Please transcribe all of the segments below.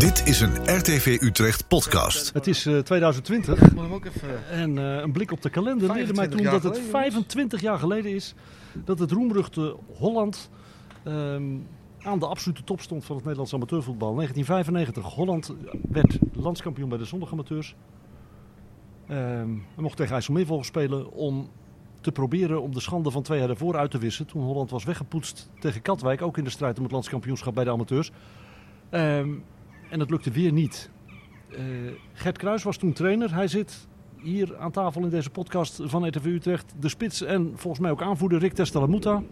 Dit is een RTV Utrecht podcast. Het is eh, 2020 Ik moet hem ook even... en eh, een blik op de kalender leerde mij 25 toen dat het geleden, 25 jaar geleden is dat het roemruchte Holland ehm, aan de absolute top stond van het Nederlands amateurvoetbal. 1995, Holland werd landskampioen bij de zondagamateurs. Ehm en mocht tegen IJsselmeervogels spelen om te proberen om de schande van twee jaar daarvoor uit te wissen. Toen Holland was weggepoetst tegen Katwijk, ook in de strijd om het landskampioenschap bij de amateurs. Ehm, en dat lukte weer niet. Eh, Gert Kruis was toen trainer. Hij zit hier aan tafel in deze podcast van RTV Utrecht. De spits en volgens mij ook aanvoerder Rick Testalamuta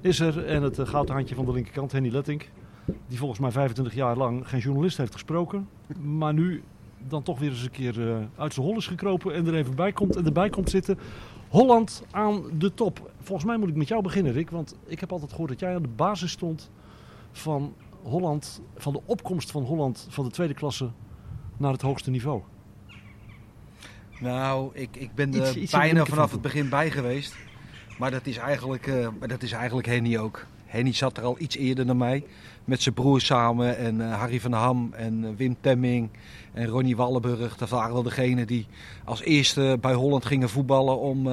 is er. En het eh, gouden handje van de linkerkant, Henny Lettink. Die volgens mij 25 jaar lang geen journalist heeft gesproken. Maar nu dan toch weer eens een keer eh, uit zijn hol is gekropen en er even bij komt en erbij komt zitten. Holland aan de top. Volgens mij moet ik met jou beginnen, Rick. Want ik heb altijd gehoord dat jij aan de basis stond van Holland, van de opkomst van Holland van de tweede klasse naar het hoogste niveau. Nou, ik, ik ben er bijna vanaf het begin bij geweest. Maar dat is eigenlijk, maar dat is eigenlijk Henny ook. Henny zat er al iets eerder dan mij. Met zijn broer samen. En eh, Harry van Ham en eh, Wim Temming. En Ronnie Wallenburg. Dat waren wel degenen die als eerste bij Holland gingen voetballen om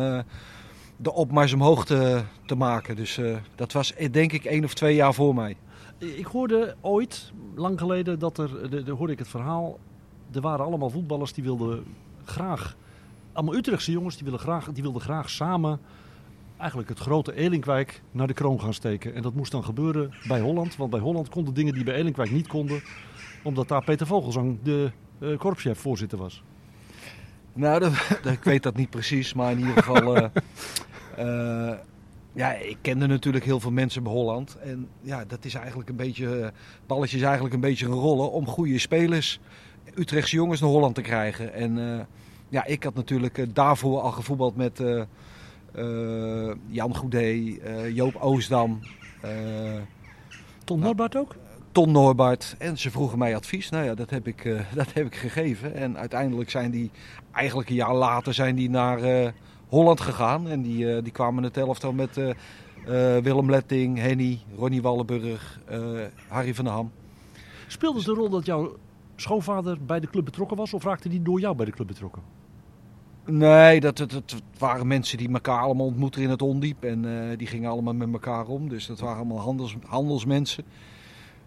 de opmars omhoog te, te maken. Dus dat was denk ik één of twee jaar voor mij. Ik hoorde ooit, lang geleden, dat er, de, de, hoorde ik het verhaal, er waren allemaal voetballers die wilden graag, allemaal Utrechtse jongens, die graag, die wilden graag samen eigenlijk het grote Elinkwijk naar de kroon gaan steken. En dat moest dan gebeuren bij Holland, want bij Holland konden dingen die bij Elinkwijk niet konden, omdat daar Peter Vogelzang de eh korpschef voorzitter was. Nou, dat- ik weet dat niet precies, maar in ieder geval. eh, eh, ja, ik kende natuurlijk heel veel mensen bij Holland. En ja, dat is eigenlijk een beetje. eh, balletje is eigenlijk een beetje een rollen om goede spelers, Utrechtse jongens naar Holland te krijgen. En eh, ja, ik had natuurlijk eh, daarvoor al gevoetbald met Jan Goedé, Joop Oosdam. Ton. Norbert ook? Ton Noorbart. En ze vroegen mij advies. Nou ja, dat heb ik, dat heb ik gegeven. En uiteindelijk zijn die, eigenlijk een jaar later, zijn die naar Holland gegaan. En die, eh, die kwamen het elftal met eh, eh, Willem Letting, Henny, Ronnie Wallenburg, eh, Harry van der Ham. Speelde het een rol dat jouw schoonvader bij de club betrokken was of raakte die door jou bij de club betrokken? Nee, dat, dat, dat waren mensen die elkaar allemaal ontmoetten in het ondiep. En eh, die gingen allemaal met elkaar om. Dus dat waren allemaal handels, handelsmensen.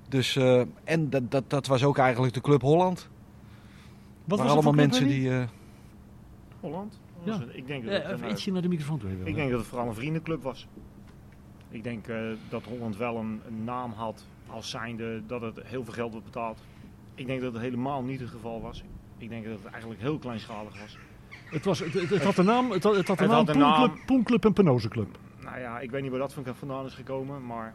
Dus, eh, en dat, dat, dat was ook eigenlijk de Club Holland. Wat was het allemaal mensen die... eh, Holland? Ja. Het- Ik denk dat Eh, het even ietsje naar de microfoon toe. ik denk dat het vooral een vriendenclub was. Ik denk eh, dat Holland wel een, een naam had als zijnde dat het heel veel geld werd betaald. Ik denk dat het helemaal niet het geval was. Ik denk dat het eigenlijk heel kleinschalig was. Het, was, het, het, het had de naam, het had, het had de naam had een naam. Poenclub, en Penozeclub. Nou ja, ik weet niet waar dat van- vandaan is gekomen, maar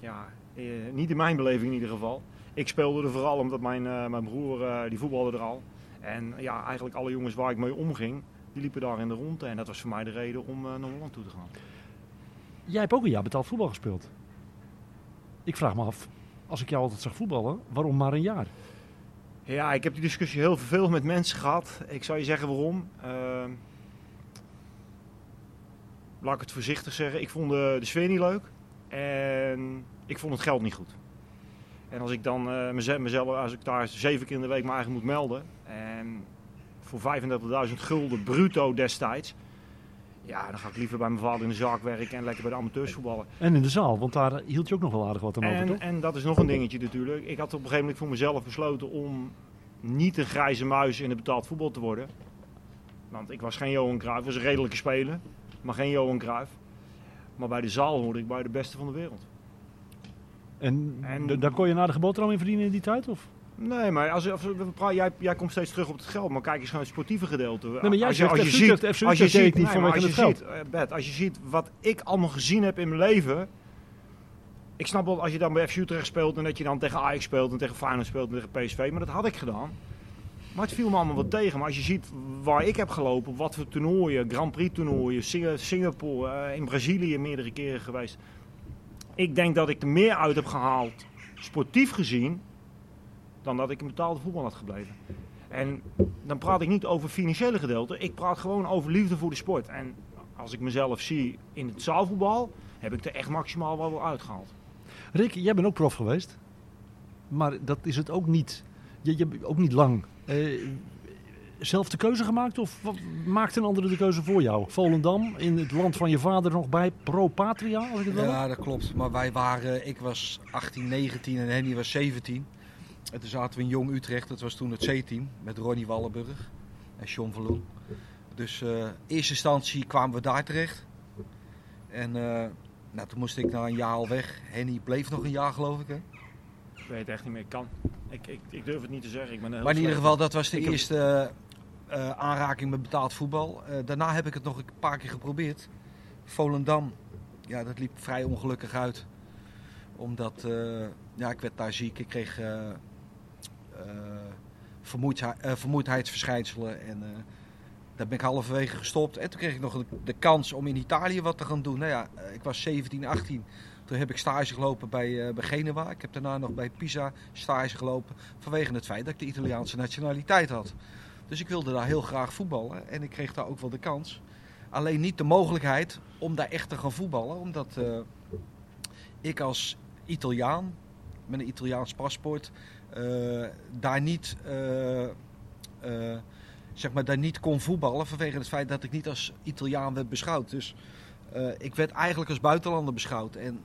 ja, eh, niet in mijn beleving in ieder geval. Ik speelde er vooral omdat mijn, eh, mijn broer, eh, die voetbalde er al. En ja, eigenlijk alle jongens waar ik mee omging, die liepen daar in de rondte. En dat was voor mij de reden om eh, naar Holland toe te gaan. Jij hebt ook een jaar betaald voetbal gespeeld. Ik vraag me af, als ik jou altijd zag voetballen, waarom maar een jaar? Ja, ik heb die discussie heel veel met mensen gehad. Ik zou je zeggen waarom. Ehm, laat ik het voorzichtig zeggen. Ik vond de, de sfeer niet leuk. En ik vond het geld niet goed. En als ik dan meze- mezelf, als ik daar zeven keer in de week mijn eigen moet melden. En voor 35.000 gulden bruto destijds. Ja, dan ga ik liever bij mijn vader in de zaak werken en lekker bij de amateurs voetballen. En in de zaal, want daar hield je ook nog wel aardig wat aan over, En, toch? en dat is nog een dingetje natuurlijk. Ik had op een gegeven moment voor mezelf besloten om niet een grijze muis in het betaald voetbal te worden. Want ik was geen Johan Cruijff, was een redelijke speler, maar geen Johan Cruijff. Maar bij de zaal hoorde ik bij de beste van de wereld. En, daar kon je een aardige boterham in verdienen in die tijd? Of? Nee, maar als, als praten, jij, jij komt steeds terug op het geld, maar kijk eens naar het sportieve gedeelte. maar jij als je, als je ziet, als je ziet, niet nee, vanwege maar als het eh, Bert, als je ziet wat ik allemaal gezien heb in mijn leven. Ik snap wel als je dan bij FC Utrecht speelt en dat je dan tegen Ajax speelt en tegen Feyenoord speelt en tegen PSV, maar dat had ik gedaan. Maar het viel me allemaal wat tegen. Maar als je ziet waar ik heb gelopen, wat voor toernooien, Grand Prix toernooien, Singa- Singapore, eh, in Brazilië meerdere keren geweest. Ik denk dat ik er meer uit heb gehaald, sportief gezien, dan dat ik in betaalde voetbal had gebleven. En dan praat ik niet over financiële gedeelte, ik praat gewoon over liefde voor de sport. En als ik mezelf zie in het zaalvoetbal, heb ik er echt maximaal wel wel uitgehaald. Rick, jij bent ook prof geweest. Maar dat is het ook niet je, je hebt ook niet lang eh, zelf de keuze gemaakt of wat, maakte een andere de keuze voor jou? Volendam, in het land van je vader nog bij Pro Patria, als ik het wel? Ja, dat klopt. Maar wij waren, ik was 18, 19 en Henny was 17. En toen zaten we in Jong Utrecht, dat was toen het C-team, met Ronnie Wallenburg en John Verloen. Dus eh, in eerste instantie kwamen we daar terecht. En eh, nou, toen moest ik na een jaar al weg. Henny bleef nog een jaar, geloof ik. Hè? Ik weet het echt niet meer. Ik kan. Ik, ik, ik durf het niet te zeggen. Ik ben Maar in ieder geval, dat was de Ik eerste eh, aanraking met betaald voetbal. Eh, daarna heb ik het nog een paar keer geprobeerd. Volendam, ja, dat liep vrij ongelukkig uit. Omdat, eh, ja, ik werd daar ziek. Ik kreeg eh, eh, vermoeidhe- vermoeidheidsverschijnselen. En eh, daar ben ik halverwege gestopt. En toen kreeg ik nog de, de kans om in Italië wat te gaan doen. Nou ja, eh, ik was 17, 18. Toen heb ik stage gelopen bij, eh, bij Genua. Ik heb daarna nog bij Pisa stage gelopen. Vanwege het feit dat ik de Italiaanse nationaliteit had. Dus ik wilde daar heel graag voetballen. En ik kreeg daar ook wel de kans. Alleen niet de mogelijkheid om daar echt te gaan voetballen. Omdat ik als Italiaan, met een Italiaans paspoort, daar niet... eh, eh, zeg maar, daar niet kon voetballen vanwege het feit dat ik niet als Italiaan werd beschouwd. Dus eh, ik werd eigenlijk als buitenlander beschouwd. En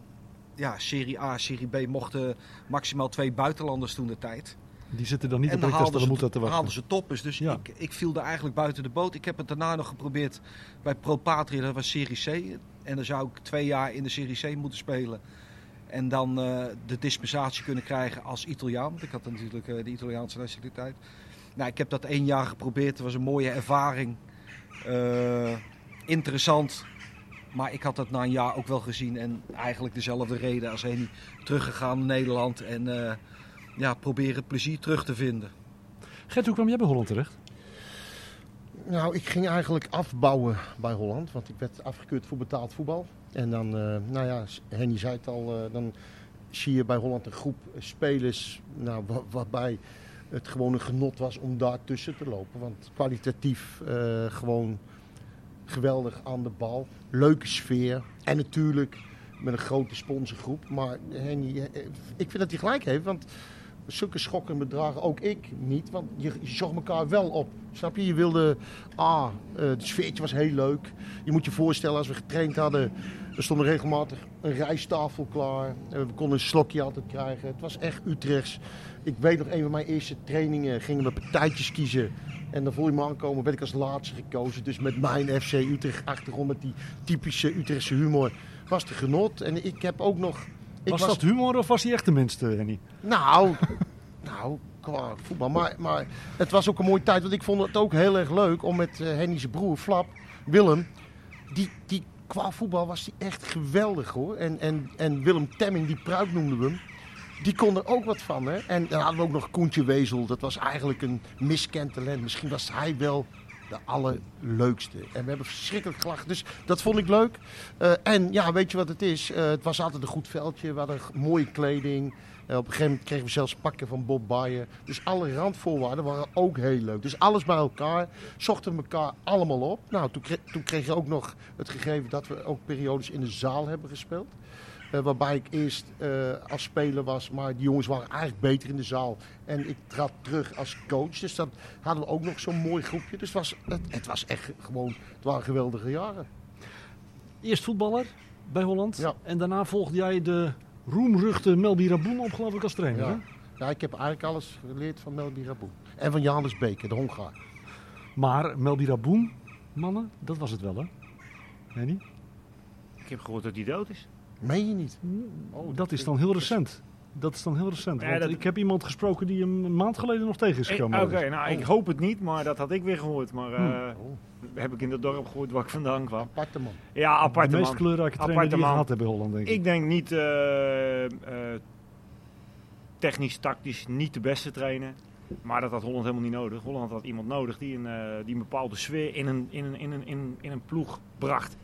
ja, Serie A, Serie B mochten maximaal twee buitenlanders toen de tijd. Die zitten dan niet En op haalden de ze, Muta te haalden wachten. ze toppers. Dus Ja. ik, ik viel er eigenlijk buiten de boot. Ik heb het daarna nog geprobeerd bij Pro Patria, dat was Serie C. En dan zou ik twee jaar in de Serie C moeten spelen. En dan eh, de dispensatie kunnen krijgen als Italiaan. Want ik had natuurlijk eh, de Italiaanse nationaliteit. Nou, ik heb dat één jaar geprobeerd. Het was een mooie ervaring. Eh, interessant. Maar ik had dat na een jaar ook wel gezien. En eigenlijk dezelfde reden als Henny. Teruggegaan naar Nederland. En eh, ja, proberen plezier terug te vinden. Gert, hoe kwam jij bij Holland terecht? Nou, ik ging eigenlijk afbouwen bij Holland, want ik werd afgekeurd voor betaald voetbal. En dan, eh, nou ja, Henny zei het al, eh, dan zie je bij Holland een groep spelers nou, wa- waarbij het gewoon een genot was om daar tussen te lopen. Want kwalitatief eh, gewoon geweldig aan de bal, leuke sfeer en natuurlijk met een grote sponsorgroep. Maar Henny, ik vind dat hij gelijk heeft, want zulke schokkende bedragen, ook ik niet, want je, je elkaar wel op. Snap je? Je wilde, ah, het sfeertje was heel leuk. Je moet je voorstellen, als we getraind hadden, er stond er regelmatig een rijsttafel klaar. Eh, we konden een slokje altijd krijgen. Het was echt Utrechts. Ik weet nog, een van mijn eerste trainingen gingen we partijtjes kiezen. En dan voel je me aankomen, werd ik als laatste gekozen. Dus met mijn FC Utrecht achtergrond, met die typische Utrechtse humor, was het genot. En ik heb ook nog... Ik was, dat humor of was hij echt de minste, Henny? nou, nou, qua voetbal. Maar, maar het was ook een mooie tijd. Want ik vond het ook heel erg leuk om met eh Henny's broer, Flap, Willem. Die, die, qua voetbal was die echt geweldig hoor. En, en, en Willem Temming, die pruik noemden we hem. Die kon er ook wat van. Hè? En dan hadden we ook nog Koentje Wezel. Dat was eigenlijk een miskend talent. Misschien was hij wel de allerleukste. En we hebben verschrikkelijk gelachen. Dus dat vond ik leuk. Eh, en ja, weet je wat het is? Eh, het was altijd een goed veldje. We hadden mooie kleding. Op een gegeven moment kregen we zelfs pakken van Bob Bayer. Dus alle randvoorwaarden waren ook heel leuk. Dus alles bij elkaar. Zochten we elkaar allemaal op. Nou, toen, kreeg, toen kreeg je ook nog het gegeven dat we ook periodes in de zaal hebben gespeeld. Eh, waarbij ik eerst eh, als speler was, maar die jongens waren eigenlijk beter in de zaal. En ik trad terug als coach. Dus dan hadden we ook nog zo'n mooi groepje. Dus het was, het, het was echt gewoon, het waren geweldige jaren. Eerst voetballer bij Holland. Ja. En daarna volgde jij de roemruchte Melby Raboen op, geloof ik, als trainer. Ja. hè? ja, ik heb eigenlijk alles geleerd van Melby Raboe. En van Janus Beker, de Hongaar. Maar Melby Raboen, mannen, dat was het wel, hè? Henny? Ik heb gehoord dat hij dood is. Meen je niet? Oh, dat is dan heel recent. Dat is dan heel recent. Ja, want dat- ik heb iemand gesproken die hem een maand geleden nog tegen is Ik- gekomen. Oké, nou ik hoop het niet, maar dat had ik weer gehoord. Maar eh, Oh, heb ik in het dorp gehoord waar ik vandaan kwam. aparte man. Ja, apart de meest man. kleurrijke trainer Aparte die je gehad hebben in Holland, denk ik. Ik denk niet eh, eh, technisch, tactisch niet de beste trainer. Maar dat had Holland helemaal niet nodig. Holland had iemand nodig die een, eh, die een bepaalde sfeer in een, in, een, in, een, in, in een ploeg bracht.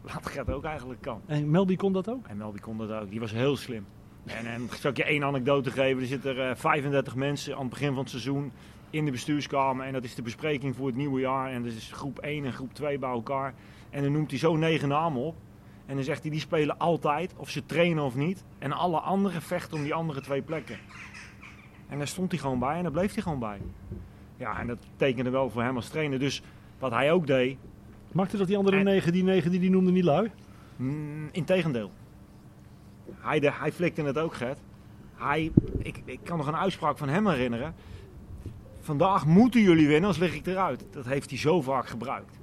Wat Gert ook eigenlijk kan. En Melby kon dat ook? En Melby kon dat ook. Die was heel slim. En, en zal ik je één anekdote geven. Er zitten er eh, 35 mensen aan het begin van het seizoen in de bestuurskamer. En dat is de bespreking voor het nieuwe jaar. En dat is groep 1 en groep 2 bij elkaar. En dan noemt hij zo negen namen op. En dan zegt hij, die spelen altijd, of ze trainen of niet. En alle anderen vechten om die andere twee plekken. En daar stond hij gewoon bij en daar bleef hij gewoon bij. Ja, en dat tekende wel voor hem als trainer. Dus wat hij ook deed, Maakte dat die andere En- negen, die negen die die noemde niet lui? Mm, integendeel. Hij, de, hij flikte het ook, Gert. Hij, ik, ik kan nog een uitspraak van hem herinneren. Vandaag moeten jullie winnen, anders lig ik eruit. Dat heeft hij zo vaak gebruikt.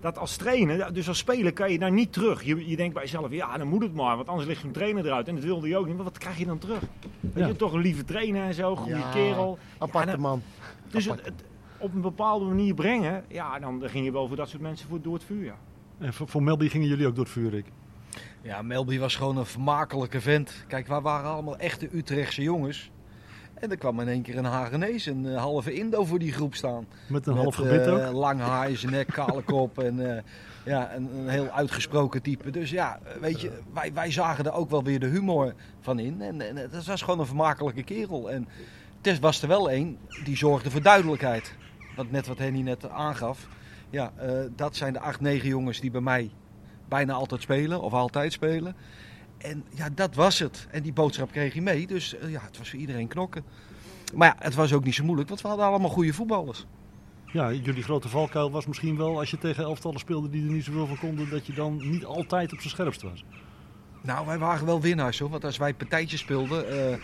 Dat als trainer, dus als speler kan je daar niet terug. Je, je denkt bij jezelf, ja dan moet het maar, want anders ligt een trainer eruit. En dat wilde hij ook niet, maar wat krijg je dan terug? Weet Ja. je, toch een lieve trainer en zo, goede Ja, kerel. Aparte Ja, dan- man. Dus het, Apart. het op een bepaalde manier brengen, ja dan ging je wel voor dat soort mensen voor, door het vuur. Ja. En voor, voor Melby gingen jullie ook door het vuur, Rick. Ja, Melby was gewoon een vermakelijke vent. Kijk, wij waren allemaal echte Utrechtse jongens. En er kwam in één keer een Hagenees, een eh, halve Indo voor die groep staan. Met een half gebit eh, ook. lang haar in zijn nek, kale kop en eh, ja, een, een heel uitgesproken type. Dus ja, weet je, wij, wij zagen er ook wel weer de humor van in. En, en het was gewoon een vermakelijke kerel. En het was er wel één die zorgde voor duidelijkheid. Want net wat Henny net aangaf. Ja, dat zijn de acht, negen jongens die bij mij bijna altijd spelen. Of altijd spelen. En ja, dat was het. En die boodschap kreeg hij mee. Dus eh, ja, het was voor iedereen knokken. Maar ja, het was ook niet zo moeilijk. Want we hadden allemaal goede voetballers. Ja, jullie grote valkuil was misschien wel als je tegen elftallen speelde die er niet zoveel van konden, dat je dan niet altijd op zijn scherpst was. Nou, wij waren wel winnaars hoor. Want als wij partijtjes speelden. eh,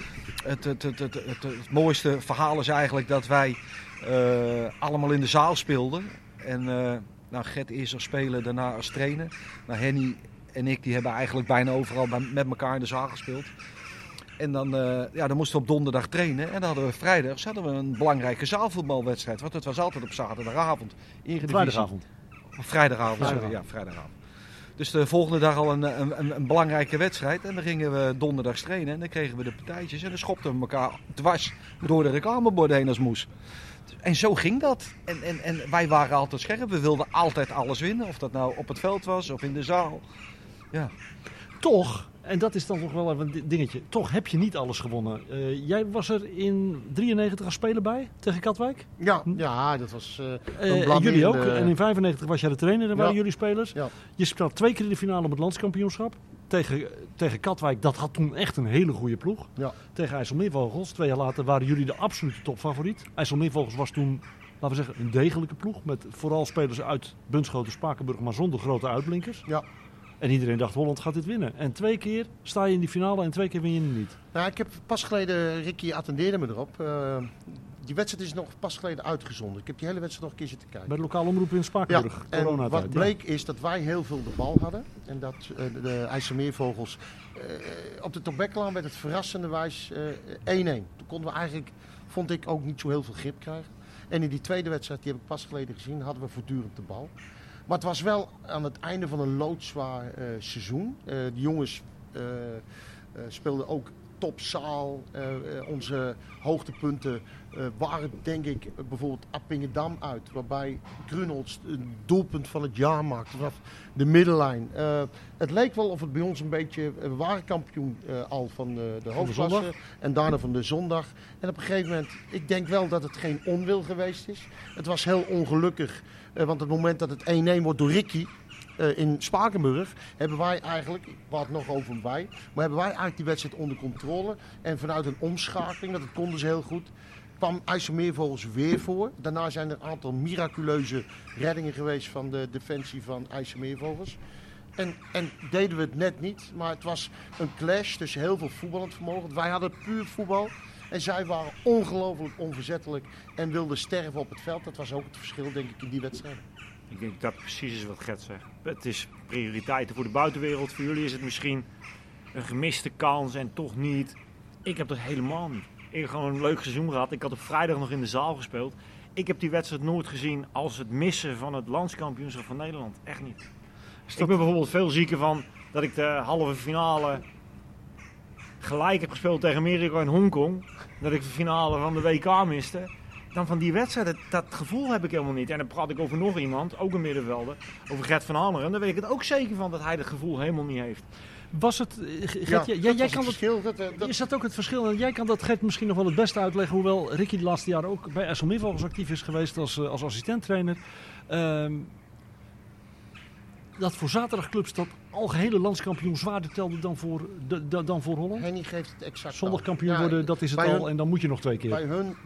het, het, het, het, het, het mooiste verhaal is eigenlijk dat wij eh, allemaal in de zaal speelden. En nou, Gert eerst als speler, daarna als trainer. Nou, Henny en ik die hebben eigenlijk bijna overal met elkaar in de zaal gespeeld. En dan, eh, ja, dan moesten we op donderdag trainen. En dan hadden we vrijdags hadden we een belangrijke zaalvoetbalwedstrijd. Want het was altijd op zaterdagavond. Vrijdagavond. Vrijdagavond, sorry. Vrijdagavond. Ja, vrijdagavond. Dus de volgende dag al een, een, een, een belangrijke wedstrijd. En dan gingen we donderdags trainen. En dan kregen we de partijtjes. En dan schopten we elkaar dwars door de reclameborden heen als moes. En zo ging dat. En, en, en wij waren altijd scherp. We wilden altijd alles winnen. Of dat nou op het veld was of in de zaal. Ja. Toch, en dat is dan nog wel even een di- dingetje, toch heb je niet alles gewonnen. Eh, jij was er in 93 als speler bij tegen Katwijk. Ja, ja, dat was en blad jullie ook. En in 95 was jij de trainer en waren jullie spelers. Ja. Je speelde twee keer in de finale op het landskampioenschap. Tegen, tegen Katwijk, dat had toen echt een hele goede ploeg. Ja. Tegen IJsselmeervogels, twee jaar later waren jullie de absolute topfavoriet. IJsselmeervogels was toen, laten we zeggen, een degelijke ploeg. Met vooral spelers uit Bunschoten, Spakenburg, maar zonder grote uitblinkers. Ja. En iedereen dacht, Holland gaat dit winnen. En twee keer sta je in die finale en twee keer win je hem niet. Nou, ik heb pas geleden, Ricky attendeerde me erop. eh, die wedstrijd is nog pas geleden uitgezonden. Ik heb die hele wedstrijd nog een keer zitten kijken. Bij de lokale omroep in Spakenburg, en corona wat bleek is dat wij heel veel de bal hadden. En dat eh, de, IJsselmeervogels... eh, op de Tobeklaan werd het verrassenderwijs eh 1-1. Toen konden we eigenlijk, vond ik, ook niet zo heel veel grip krijgen. En in die tweede wedstrijd, die heb ik pas geleden gezien, hadden we voortdurend de bal. Maar het was wel aan het einde van een loodzwaar eh, seizoen. Eh de jongens eh, eh, speelden ook topzaal. Eh, eh, onze hoogtepunten eh, waren denk ik bijvoorbeeld Appingedam uit. Waarbij Grunholz een doelpunt van het jaar maakte vanaf de middenlijn. Het leek wel of het bij ons een beetje... We waren kampioen al van de, de hoofdklasse. En daarna van de zondag. En op een gegeven moment, ik denk wel dat het geen onwil geweest is. Het was heel ongelukkig. want het moment dat het 1-1 wordt door Ricky eh, in Spakenburg, hebben wij eigenlijk, praat nog over wij, maar hebben wij eigenlijk die wedstrijd onder controle. En vanuit een omschakeling, dat konden ze heel goed, kwam IJsselmeervogels weer voor. Daarna zijn er een aantal miraculeuze reddingen geweest van de defensie van IJsselmeervogels. En, en deden we het net niet, maar het was een clash tussen heel veel voetballend vermogen. Wij hadden puur voetbal en zij waren ongelooflijk onverzettelijk en wilden sterven op het veld. Dat was ook het verschil, denk ik, in die wedstrijd. Ik denk dat precies is wat Gert zegt. Het is prioriteiten voor de buitenwereld. Voor jullie is het misschien een gemiste kans en toch niet. Ik heb dat helemaal niet. Ik heb gewoon een leuk seizoen gehad. Ik had op vrijdag nog in de zaal gespeeld. Ik heb die wedstrijd nooit gezien als het missen van het landskampioenschap van Nederland. Echt niet. Ik ben bijvoorbeeld veel zieker van dat ik de halve finale gelijk heb gespeeld tegen Amerika en Hongkong. Dat ik de finale van de WK miste. Dan van die wedstrijd, dat, dat gevoel heb ik helemaal niet. En dan praat ik over nog iemand, ook een middenvelder, over Gert van Hanneren. Daar weet ik het ook zeker van dat hij dat gevoel helemaal niet heeft. Was het, eh, Gert, Ja, jij, dat jij het kan dat, verschil. Dat, eh, dat, is dat ook het verschil? En jij kan dat Gert misschien nog wel het beste uitleggen, hoewel Ricky de laatste jaren ook bij IJsselmeervogels actief is geweest als, eh, als assistenttrainer. Ehm, dat voor zaterdagclubs dat algehele landskampioen zwaarder telde dan voor, de, de- dan voor Holland? Henny geeft het exact Zondag kampioen Ja, worden, dat is het al. hun- En dan moet je nog twee keer. Bij hun,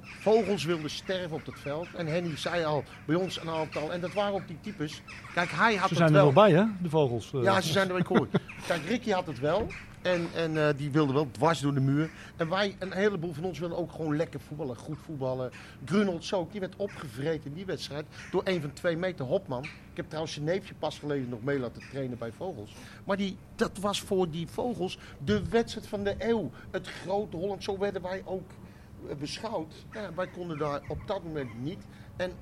vogels wilden sterven op het veld. En Henny zei al, bij ons een aantal. En dat waren ook die types. Kijk, hij had Ze het zijn er wel. wel bij, hè, de vogels. eh. Ja, ze zijn er weer cool. Kijk, Ricky had het wel. En, en eh, die wilde wel dwars door de muur. En wij, een heleboel van ons wilden ook gewoon lekker voetballen, goed voetballen. Grunolds ook, die werd opgevreten in die wedstrijd door een van twee meter Hopman. Ik heb trouwens zijn neefje pas geleden nog mee laten trainen bij Vogels. Maar die, dat was voor die Vogels de wedstrijd van de eeuw. Het grote Holland, zo werden wij ook beschouwd. Ja, wij konden daar op dat moment niet. En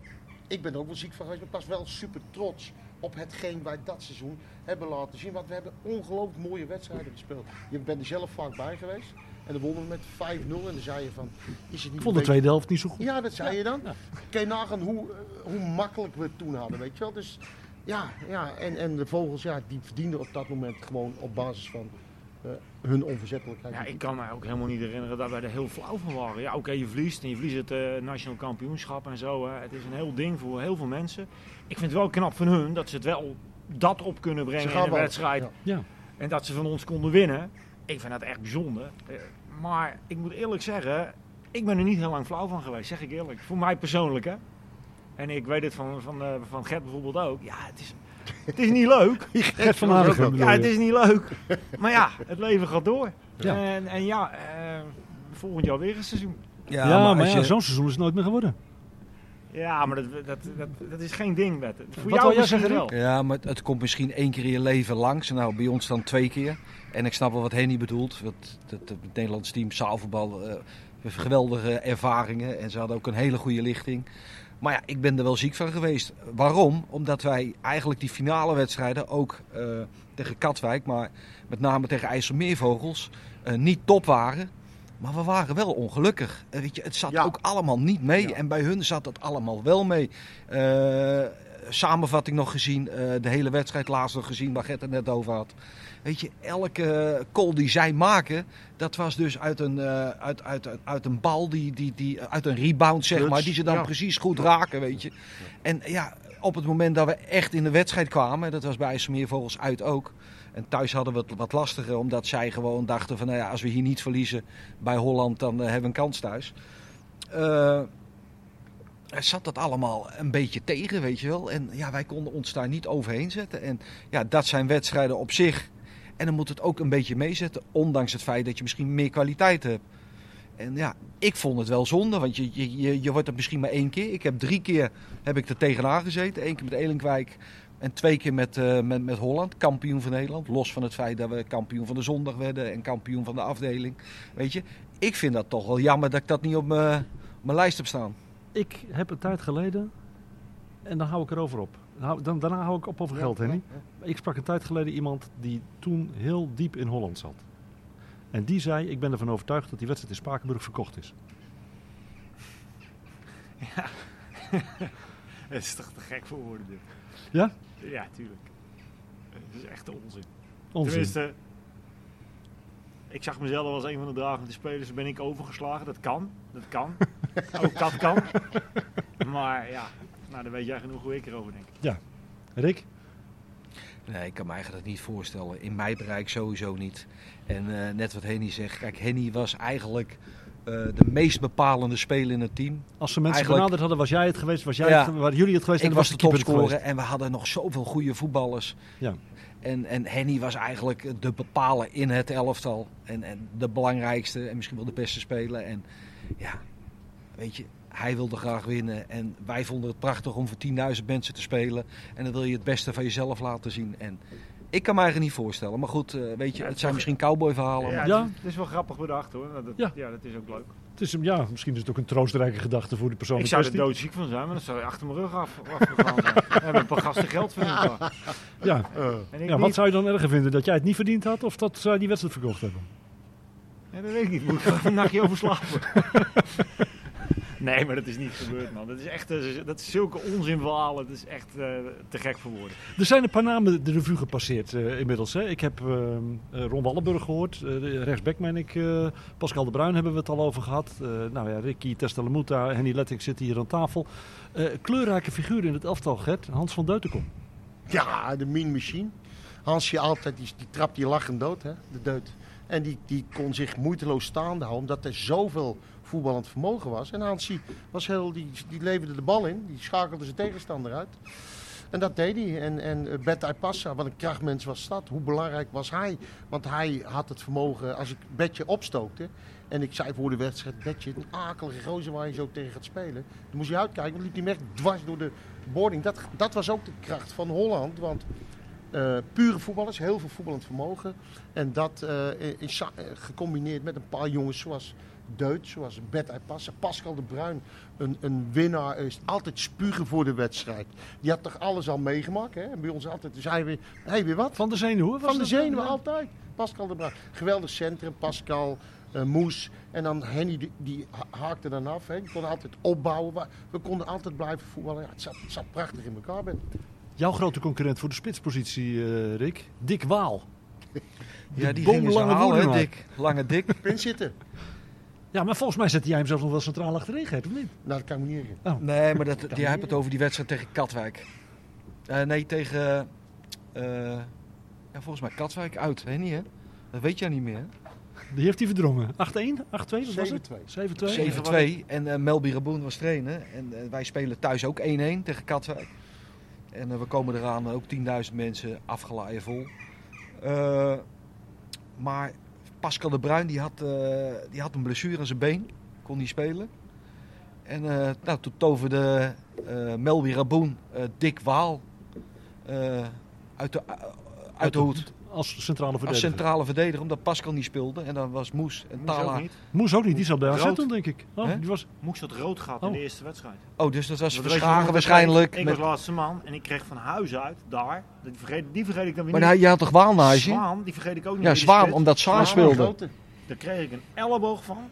ik ben er ook wel ziek van geweest, maar ik was wel super trots op hetgeen wij dat seizoen hebben laten zien. Want we hebben ongelooflijk mooie wedstrijden gespeeld. Je bent er zelf vaak bij geweest. En dan wonnen we met 5-0 en dan zei je van, is het niet Ik vond de tweede helft niet zo goed. Ja, dat zei je dan. Kun je nagaan hoe, eh, hoe makkelijk we het toen hadden, weet je wel. Dus ja, ja en, en de vogels, ja, die verdienden op dat moment gewoon op basis van eh, hun onverzettelijkheid. Ja, ik kan me ook helemaal niet herinneren dat wij er heel flauw van waren. Ja, oké, je verliest en je verliest het eh, nationaal kampioenschap en zo. Hè. Het is een heel ding voor heel veel mensen. Ik vind het wel knap van hun dat ze het wel dat op kunnen brengen in wel. wedstrijd. Ja. Ja. En dat ze van ons konden winnen. Ik vind dat echt bijzonder. Eh, Maar ik moet eerlijk zeggen, ik ben er niet heel lang flauw van geweest, zeg ik eerlijk. Voor mij persoonlijk, hè. En ik weet het van, van, eh, van Gert bijvoorbeeld ook. Ja, het is, het is niet leuk. Gert van Ja, je? het is niet leuk. Maar ja, het leven gaat door. Ja. En, en ja, eh, volgend jaar weer een seizoen. Ja, maar, ja, je- zo'n seizoen is het nooit meer geworden. Ja, maar dat, dat, dat, dat is geen ding, Bette. Voor Wat jou wil misschien zeggen, wel. Ja, maar het, het komt misschien één keer in je leven langs. Nou, bij ons dan twee keer. En ik snap wel wat Henny bedoelt. Want het, het, het Nederlands team, zaalvoetbal, eh, heeft geweldige ervaringen. En ze hadden ook een hele goede lichting. Maar ja, ik ben er wel ziek van geweest. Waarom? Omdat wij eigenlijk die finale wedstrijden ook eh, tegen Katwijk, maar met name tegen IJsselmeervogels, eh, niet top waren. Maar we waren wel ongelukkig. Eh, weet je, het zat Ja. ook allemaal niet mee. Ja. En bij hun zat het allemaal wel mee. Samenvatting nog gezien, eh, de hele wedstrijd laatst nog gezien, waar Gert het net over had. Weet je, elke goal die zij maken, dat was dus uit een, eh, uit, uit, uit, uit een bal, die, die, die, uit een rebound zeg maar, die ze dan ja. precies goed raken, weet je. En ja, op het moment dat we echt in de wedstrijd kwamen, dat was bij IJsselmeervogels uit ook. En thuis hadden we het wat lastiger, omdat zij gewoon dachten van, nou ja, als we hier niet verliezen bij Holland, dan eh, hebben we een kans thuis. Zat dat allemaal een beetje tegen, weet je wel. En ja, wij konden ons daar niet overheen zetten. En ja, dat zijn wedstrijden op zich. En dan moet het ook een beetje meezetten, ondanks het feit dat je misschien meer kwaliteit hebt. En ja, ik vond het wel zonde, want je, je, je, wordt er misschien maar één keer. Ik heb drie keer heb ik er tegenaan gezeten. Eén keer met Elenkwijk en twee keer met, eh, met, met Holland, kampioen van Nederland. Los van het feit dat we kampioen van de zondag werden en kampioen van de afdeling. Weet je, ik vind dat toch wel jammer dat ik dat niet op mijn lijst heb staan. Ik heb een tijd geleden, en dan hou ik erover op. Dan, daarna hou ik op over geld, Henny. Ik sprak een tijd geleden iemand die toen heel diep in Holland zat. En die zei, ik ben ervan overtuigd dat die wedstrijd in Spakenburg verkocht is. Het is toch te gek voor woorden dit. Ja? Ja, tuurlijk. Het is echt onzin. Onzin. Tenminste, ik zag mezelf als een van de dragende spelers. Ben ik overgeslagen? Dat kan. Dat kan. Ook dat kan. Maar ja, nou, dan weet jij genoeg hoe ik erover denk. Rick? Nee, ik kan me eigenlijk niet voorstellen. In mijn bereik sowieso niet. En eh, net wat Henny zegt. Kijk, Henny was eigenlijk eh, de meest bepalende speler in het team. Als ze mensen Eigenlijk- benaderd hadden, was jij het geweest, was jij Ja. het, waren jullie het geweest Ik en was de was de het topscorer en we hadden nog zoveel goede voetballers. Ja. En, en Henny was eigenlijk de bepaler in het elftal. En, en de belangrijkste en misschien wel de beste speler. En ja, weet je, hij wilde graag winnen. En wij vonden het prachtig om voor 10.000 mensen te spelen. En dan wil je het beste van jezelf laten zien. En ik kan me eigenlijk niet voorstellen. Maar goed, eh, weet je, Ja, het zijn misschien cowboyverhalen. Ja, maar- Ja. Het, is, het is wel grappig bedacht hoor. Dat, Ja. ja. dat is ook leuk. Het is, een- ja, misschien is het ook een troostrijke gedachte voor de persoon Ik zou er doodziek van zijn, maar dan zou je achter mijn rug af, afgegaan zijn. We hebben een paar gasten geld verdiend. daar. Ja. En ik Ja, wat zou je dan erger vinden? Dat jij het niet verdiend had of dat zij die wedstrijd verkocht hebben? Ja, dat weet ik niet. Moet ik er een nachtje over slapen? nee, maar dat is niet gebeurd, man. Dat is echt eh, dat is zulke onzinverhalen. Dat is echt eh, te gek voor woorden. Er zijn een paar namen de revue gepasseerd eh, inmiddels. Hè. Ik heb Ron Wallenburg gehoord, eh, de rechtsback meen ik. eh, Pascal de Bruin hebben we het al over gehad. Eh, nou ja, Ricky Testelemuta, Henny Letting zitten hier aan tafel. Eh, kleurrijke figuur in het elftal, Gert. Hans van Deutenkom. Ja, de mean machine. Hansje altijd, die, die trapt die lachend dood, hè, de deut. En die, die kon zich moeiteloos staande houden, omdat er zoveel voetballend vermogen was. En Hansje was heel, die, die leverde de bal in, die schakelde zijn tegenstander uit. En dat deed hij. En, en uh, Betta Passa, wat een krachtmens was dat. Hoe belangrijk was hij? Want hij had het vermogen, als ik Betje opstookte... en ik zei voor de wedstrijd, Betje, een akelige gozer waar je zo tegen gaat spelen... dan moest je uitkijken, want liep hem echt dwars door de boarding. Dat, dat was ook de kracht van Holland, want... Uh, pure voetballers, heel veel voetballend vermogen. En dat is gecombineerd met een paar jongens zoals Deut, zoals Bert Passen. Pascal de Bruin, een, een winnaar, is altijd spugen voor de wedstrijd. Die had toch alles al meegemaakt. Hè? En bij ons altijd zei hij weer, hey, weer wat? Van de zenuwen? Van de zenuwen, altijd. Pascal de Bruin. Geweldig centrum, Pascal, uh, Moes. En dan Henny, die, die haakte dan af. Hè? Die kon altijd opbouwen. We konden altijd blijven voetballen. Ja, het, zat, het zat prachtig in elkaar. Ben. Jouw grote concurrent voor de spitspositie, uh, Rick, Dick Waal. Ja, die gingen ze halen, Dick. Lange Dick. Pin zitten. Ja, maar volgens mij zette jij hem zelfs nog wel centraal achterin, Gert, of niet? Nou, dat kan ik me niet oh. Nee, maar dat, die hebt het over die wedstrijd tegen Katwijk. Uh, nee, tegen... Uh, ja, volgens mij Katwijk uit, weet niet hè? Dat weet jij niet meer, Die heeft hij verdrongen. 8-1? 8-2? Wat was het? 7-2. 7-2. En uh, Melby Raboen was trainer. En wij spelen thuis ook 1-1 tegen Katwijk. En we komen eraan, ook 10.000 mensen, afgelaaien vol. maar Pascal de Bruin die had, uh, die had een blessure aan zijn been. Kon niet spelen. En uh, nou, toen toverde uh, Melby Raboen Dick Waal uit de, uit de hoed. Als centrale verdediger. Als centrale verdediger, omdat Pascal niet speelde. En dan was Moes en Moes Tala. Ook niet. Moes ook niet, die zat bij AZ toen, denk ik. Oh, die was... Moes had rood gehad oh. in de eerste wedstrijd. Oh, dus dat was Verschagen waarschijnlijk. Ik, ik was laatste man en ik kreeg van huis uit, daar, die vergeet, die vergeet ik dan weer maar niet. Maar je had toch Waan Zwaan, die vergeet ik ook niet. Ja, Zwaan, omdat Zwaan speelde. Daar kreeg ik een elleboog van,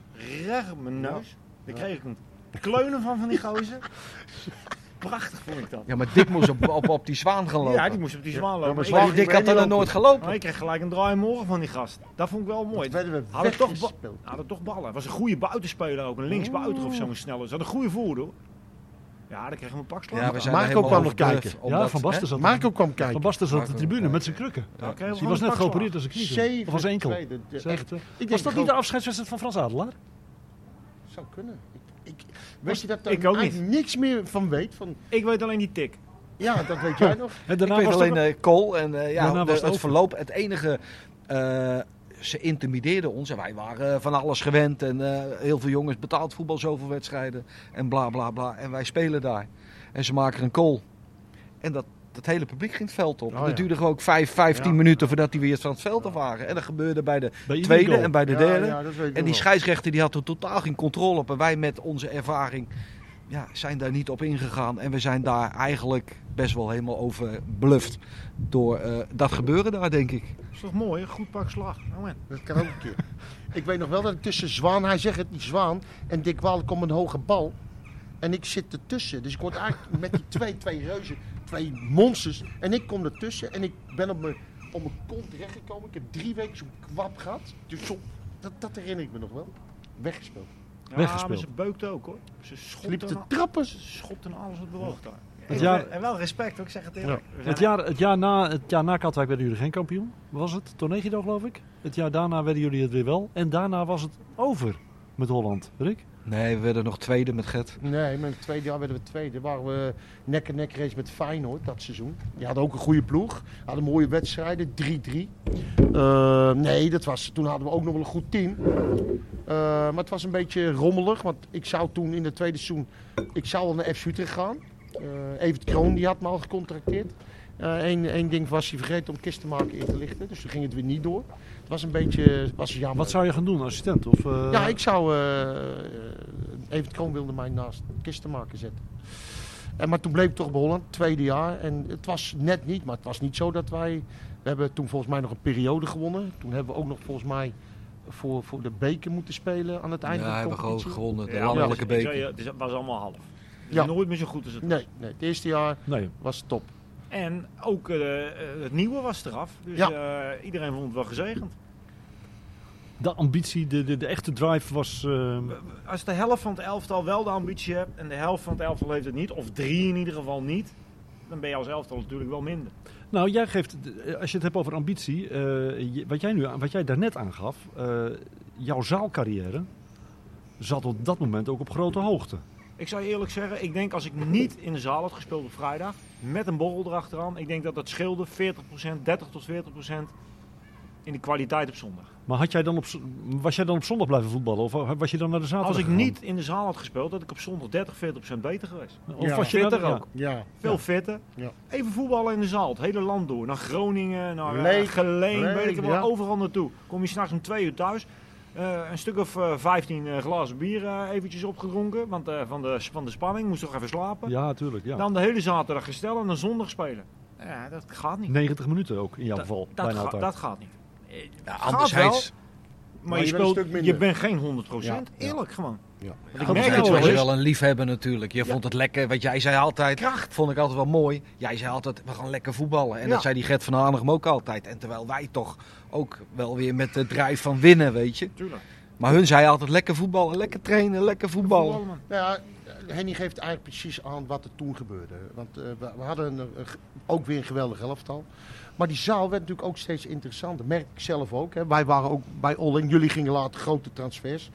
recht op mijn neus. Daar kreeg ik een kleunen van, van die gozer. Prachtig vond ik dat. Ja, maar Dick moest op, op, op die zwaan gaan lopen. Ja, die moest op die zwaan lopen. Ja, maar maar Dick had er nooit gelopen. Maar ik kreeg gelijk een draai morgen van die gast. Dat vond ik wel mooi. we hadden toch, hadden toch ballen. was een goede buitenspeler ook. Een linksbuiten of zo'n snelle. Ze had een goede voerder. Ja, dan kregen we een pak slag. Ja, we zijn Marco kwam nog kijken. Ja, Van Basten zat Marco kwam kijken. Van Basten zat op de tribune met zijn krukken. Ja, die was net geopereerd als een knie. Of als enkel. Was dat niet de afscheidswedstrijd van Frans Adelaar? Zou kunnen. Ik, weet je dat ik ook niet. niks meer van weet? Van... Ik weet alleen die tik. Ja, dat weet jij nog. En daarna ik weet alleen Kool en uh, ja, de, het verloop. Het enige, uh, ze intimideerden ons en wij waren van alles gewend. En heel veel jongens betaald voetbal, zoveel wedstrijden en bla bla bla. En wij spelen daar. En ze maken een kool. En dat, het hele publiek ging het veld op. Oh, het duurde gewoon ook 5, 15 ja. minuten voordat die weer van het veld af waren. En dat gebeurde bij de bij tweede en bij de derde. Ja, en die scheidsrechter die had er totaal geen controle op. En wij met onze ervaring ja, zijn daar niet op ingegaan. En we zijn daar eigenlijk best wel helemaal over bluft door uh, dat gebeuren daar, denk ik. Dat is toch mooi, een goed pak slag. Oh, dat kan ook een keer. ik weet nog wel dat ik tussen Zwaan, hij zegt het niet Zwaan, en Dick Waal komt een hoge bal. En ik zit ertussen. Dus ik word eigenlijk met die twee, twee reuzen, twee monsters. En ik kom ertussen en ik ben op mijn, op mijn kont terechtgekomen. Ik heb drie weken zo'n kwap gehad. Dus zo, dat, dat herinner ik me nog wel. Weggespeeld. Ja, Weggespeeld. maar ze beukte ook hoor. Ze liep te trappen. Ze schopte alles wat bewoog daar. Het jaar, en wel respect, ook, ik zeg het eerlijk. Ja. Het, jaar, het, jaar na, het jaar na Katwijk werden jullie geen kampioen. Was het? Tornegido geloof ik. Het jaar daarna werden jullie het weer wel. En daarna was het over met Holland. Rick? Nee, we werden nog tweede met Gert. Nee, met het tweede jaar werden we tweede. Waren we nek en nek race met Feyenoord dat seizoen. Die hadden ook een goede ploeg. Hadden mooie wedstrijden, 3-3. Uh, nee, dat was, toen hadden we ook nog wel een goed team. Uh, maar het was een beetje rommelig. Want ik zou toen in het tweede seizoen... Ik zou al naar FC Utrecht gaan. Uh, Evert Kroon die had me al gecontracteerd. Eén uh, ding was hij vergeten om kist te maken in te lichten. Dus toen ging het weer niet door. Het was een beetje was jammer. Wat zou je gaan doen, assistent? Of, uh... Ja, ik zou... Uh, Evert Kroon wilde mij naast kist te maken zetten. En, maar toen bleef ik toch bij Holland, tweede jaar. En het was net niet, maar het was niet zo dat wij... We hebben toen volgens mij nog een periode gewonnen. Toen hebben we ook nog volgens mij voor, voor de beker moeten spelen aan het einde ja, van de competitie. Ja, hebben gewonnen. De ja, landelijke beker. Het was allemaal half. Ja. Nooit meer zo goed als het nee, nee, het eerste jaar nee. was top. En ook uh, het nieuwe was eraf. Dus ja. uh, iedereen vond het wel gezegend. De ambitie, de, de, de echte drive was... Uh... Als de helft van het elftal wel de ambitie hebt en de helft van het elftal heeft het niet, of drie in ieder geval niet, dan ben je als elftal natuurlijk wel minder. Nou, jij geeft, eh, als je het hebt over ambitie, eh, wat, jij nu, wat jij daarnet aangaf, eh, jouw zaalcarrière zat op dat moment ook op grote hoogte. Ik zou je eerlijk zeggen, ik denk als ik niet in de zaal had gespeeld op vrijdag, met een borrel erachteraan, ik denk dat dat scheelde 40%, 30 tot 40% in de kwaliteit op zondag. Maar had jij dan op, was jij dan op zondag blijven voetballen of was je dan naar de zaterdag Als ik gegaan? niet in de zaal had gespeeld, had ik op zondag 30, 40% beter geweest. Of Ja. was je Fitter ja. ook. Ja. Veel Ja. fitter. Ja. Even voetballen in de zaal, het hele land door. Naar Groningen, naar eh. Geleen, Leeg, weet ik wel, ja. overal naartoe. Kom je s'nachts om twee uur thuis. Eh, een stuk of eh, 15 eh, glazen bier eh, eventjes opgedronken. Want eh, van, de, van de spanning moest toch even slapen. Ja, natuurlijk. Ja. Dan de hele zaterdag gesteld en dan zondag spelen. Ja, dat gaat niet. 90 minuten ook in jouw geval. Dat, bijna ga- dat gaat niet. Ja, Gaat anderzijds, Maar, Maar je, speelt, je bent geen 100%. Ja, ja. Eerlijk gewoon. Ja. Ik merk het was wel je wel een liefhebber natuurlijk. Je vond het lekker, wat jij zei altijd. Kracht. Vond ik altijd wel mooi. Jij zei altijd, we gaan lekker voetballen. En Ja. dat zei die Gert van Hanegem ook altijd. En terwijl wij toch ook wel weer met de drijf van winnen, weet je. Tuurlijk. Maar hun zei altijd, lekker voetballen, lekker trainen, lekker voetballen. Nou ja, Henny geeft eigenlijk precies aan wat er toen gebeurde. Want eh, we, we hadden een, een- ook weer een geweldig elftal. Maar die zaal werd natuurlijk ook steeds interessanter. Merk ik zelf ook. Hè. Wij waren ook bij Olling. Jullie gingen later grote transfers.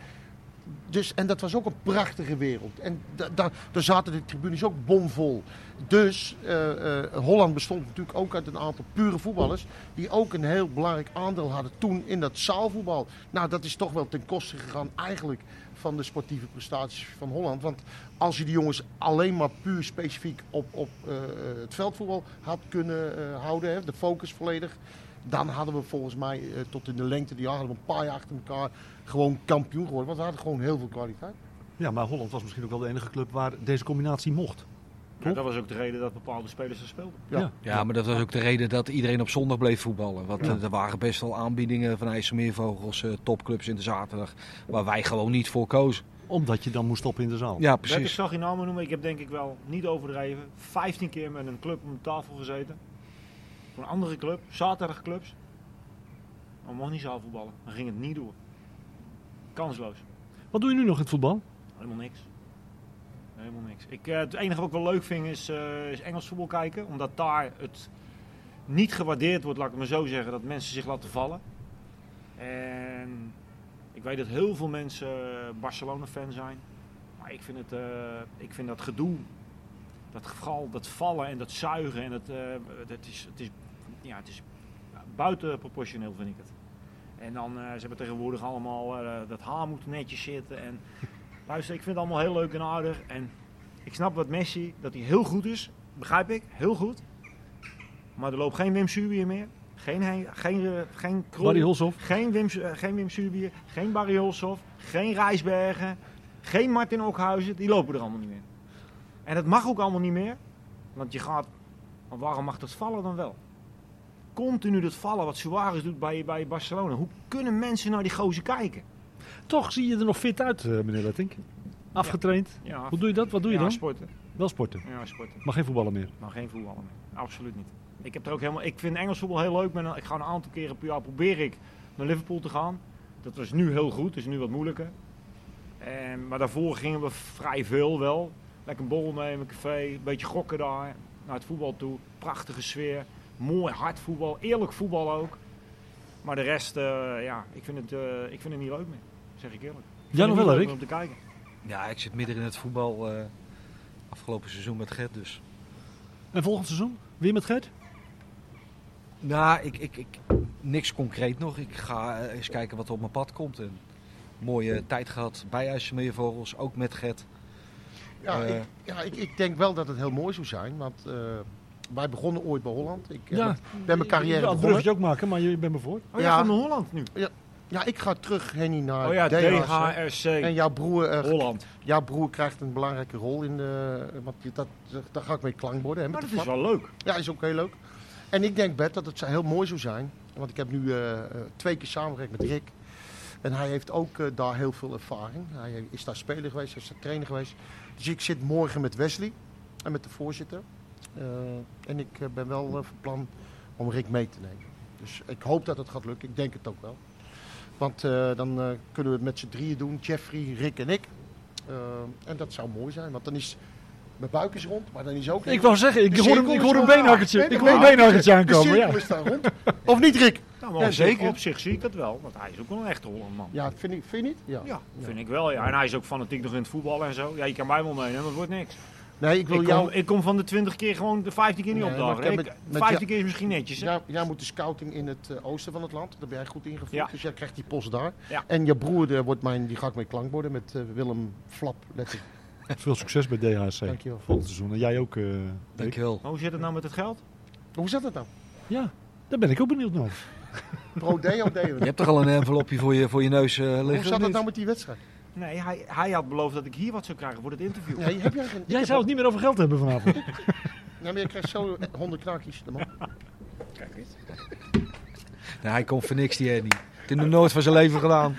Dus, en dat was ook een prachtige wereld. En da, da- daar zaten de tribunes ook bomvol. Dus eh, eh, Holland bestond natuurlijk ook uit een aantal pure voetballers. Die ook een heel belangrijk aandeel hadden toen in dat zaalvoetbal. Nou, dat is toch wel ten koste gegaan eigenlijk van de sportieve prestaties van Holland. Want als je die jongens alleen maar puur specifiek op, op eh, het veldvoetbal had kunnen houden, hè, de focus volledig. Dan hadden we volgens mij tot in de lengte die we een paar jaar achter elkaar gewoon kampioen geworden. Want we hadden gewoon heel veel kwaliteit. Ja, maar Holland was misschien ook wel de enige club waar deze combinatie mocht. Ja, dat was ook de reden dat bepaalde spelers er speelden. Ja. Ja, maar dat was ook de reden dat iedereen op zondag bleef voetballen. Want eh, er waren best wel aanbiedingen van IJsselmeervogels, eh, topclubs in de zaterdag. Waar wij gewoon niet voor kozen. Omdat je dan moest stoppen in de zaal. Ja, Bert, ik precies. zag je namen noemen. Ik heb denk ik wel niet overdreven. 15 keer met een club om de tafel gezeten. Voor een andere club, zaterdagclubs. Maar we mochten niet zaalvoetballen. Dan ging het niet door. Kansloos. Wat doe je nu nog in het voetbal? Helemaal niks. Helemaal niks. Ik, eh, het enige wat ik wel leuk vind is, eh, is Engels voetbal kijken. Omdat daar het niet gewaardeerd wordt, laat ik maar zo zeggen, dat mensen zich laten vallen. En ik weet dat heel veel mensen Barcelona-fan zijn. Maar ik vind, het, eh, ik vind dat gedoe, dat geval, dat vallen en dat zuigen, en dat, dat is, het is, ja, het is buitenproportioneel vind ik het. En dan, eh, ze hebben tegenwoordig allemaal, eh, dat haar moet netjes zitten. En luister, ik vind het allemaal heel leuk en aardig. En ik snap wat Messi, dat hij heel goed is. Begrijp ik, heel goed. Maar er loopt geen Wim Subier meer. Geen, geen, eh, geen Krol. Barry Hulshoff? Geen Wim, geen Wim Subier. Geen Barry. Geen Rijsbergen. Geen Martin Okhuizen. Die lopen er allemaal niet meer. En dat mag ook allemaal niet meer. Want je gaat... Maar waarom mag dat vallen dan wel? Continu dat vallen wat Suarez doet bij, bij Barcelona. Hoe kunnen mensen naar die gozer kijken? Toch zie je er nog fit uit, eh, meneer Lettink. Afgetraind. Ja, Hoe doe je dat? Wat doe je ja, dan? sporten. Wel sporten. Ja, sporten. Maar geen voetballen meer. Maar geen voetballen meer. Absoluut niet. Ik, heb er ook helemaal, ik vind Engels voetbal heel leuk. Ik ben- Ik ga een aantal keren per jaar probeer ik naar Liverpool te gaan. Dat was nu heel goed, is nu wat moeilijker. En, maar daarvoor gingen we vrij veel wel. Lekker een borrel nemen, café, een beetje gokken daar. Naar het voetbal toe. Prachtige sfeer. Mooi hard voetbal. Eerlijk voetbal ook. Maar de rest, eh, ja, ik vind, het, eh, ik vind het niet leuk meer. Zeg ik eerlijk. Ik het nog wel, leuk Rick? om te kijken. Ja, ik zit midden in het voetbal. eh, afgelopen seizoen met Gert dus. En volgend seizoen? Weer met Gert? Nou, ik, ik, ik, niks concreet nog. Ik ga eens kijken wat er op mijn pad komt. En mooie tijd gehad bij IJsselmeervogels, ook met Gert. Ja, ik, ja ik, ik denk wel dat het heel mooi zou zijn. Want eh, wij begonnen ooit bij Holland. Ik eh, Ja. ben mijn carrière Ja, begonnen. bruggetje ook maken, maar je bent me voor. Oh ja, Ja. van Holland nu. Ja, ik ga terug, Henny, naar Oh ja, DHC. DHRC. En jouw broer, eh, Holland. jouw broer krijgt een belangrijke rol in de... Want je- dat, daar ga ik mee klankborden. Hè, Maar dat is wel leuk. Ja, is ook heel leuk. En ik denk, Bert, dat het heel mooi zou zijn. Want ik heb nu eh, twee keer samengewerkt met Rick. En hij heeft ook daar heel veel ervaring. Hij is daar speler geweest, hij is daar trainer geweest. Dus ik zit morgen met Wesley en met de voorzitter. Eh, en ik eh, ben wel eh, van plan om Rick mee te nemen. Dus ik hoop dat het gaat lukken. Ik denk het ook wel. Want eh, dan eh, kunnen we het met z'n drieën doen. Jeffrey, Rick en ik. En dat zou mooi zijn. Want dan is Mijn buik is rond, maar dan is ook... Ik wou zeggen, ik hoor, hem, ik hoor een beenhakkertje. Ik hoor een beenhakkertje. aankomen. Ja. cirkel is daar rond. Of niet, Rick? Nou, Ja, zeker. Op zich zie ik dat wel, want hij is ook wel een echte Hollandman. Ja, vind, ik, vind je niet? Ja. Ja, vind ik wel. Ja. En hij is ook fanatiek nog in het voetbal en zo. Ja, je kan mij wel meenemen, maar het wordt niks. Nee, ik wil Ik jou... kom, ik kom van de 20 keer gewoon de 15 keer niet Nee, maar opdagen. met- met 15 ja- keer is misschien netjes. Hè? Jij, jij moet de scouting in het eh, oosten van het land. Daar ben jij goed ingevoerd. Ja. Dus jij krijgt die post daar. Ja. En je broer eh, wordt mijn, die ga ik mee klankborden met eh, Willem Flap. Letter. Veel succes bij DHC. Dankjewel. Volgend seizoen. En jij ook, eh. Dankjewel. Maar hoe zit het nou met het geld? Hoe zat het nou? Ja, daar ben ik ook benieuwd naar. Pro Deo Deo. Je hebt toch al een envelopje voor je, voor je neus eh, liggen? Hoe zat het nou met die wedstrijd? Nee, hij, hij had beloofd dat ik hier wat zou krijgen voor dit interview. Nee, heb jij zou het niet meer over geld hebben vanavond. Nee, maar je krijgt zo eh, 100 knaakjes. de man. Nee, hij komt voor niks, die Henny. Het heeft nog nooit van zijn leven gedaan.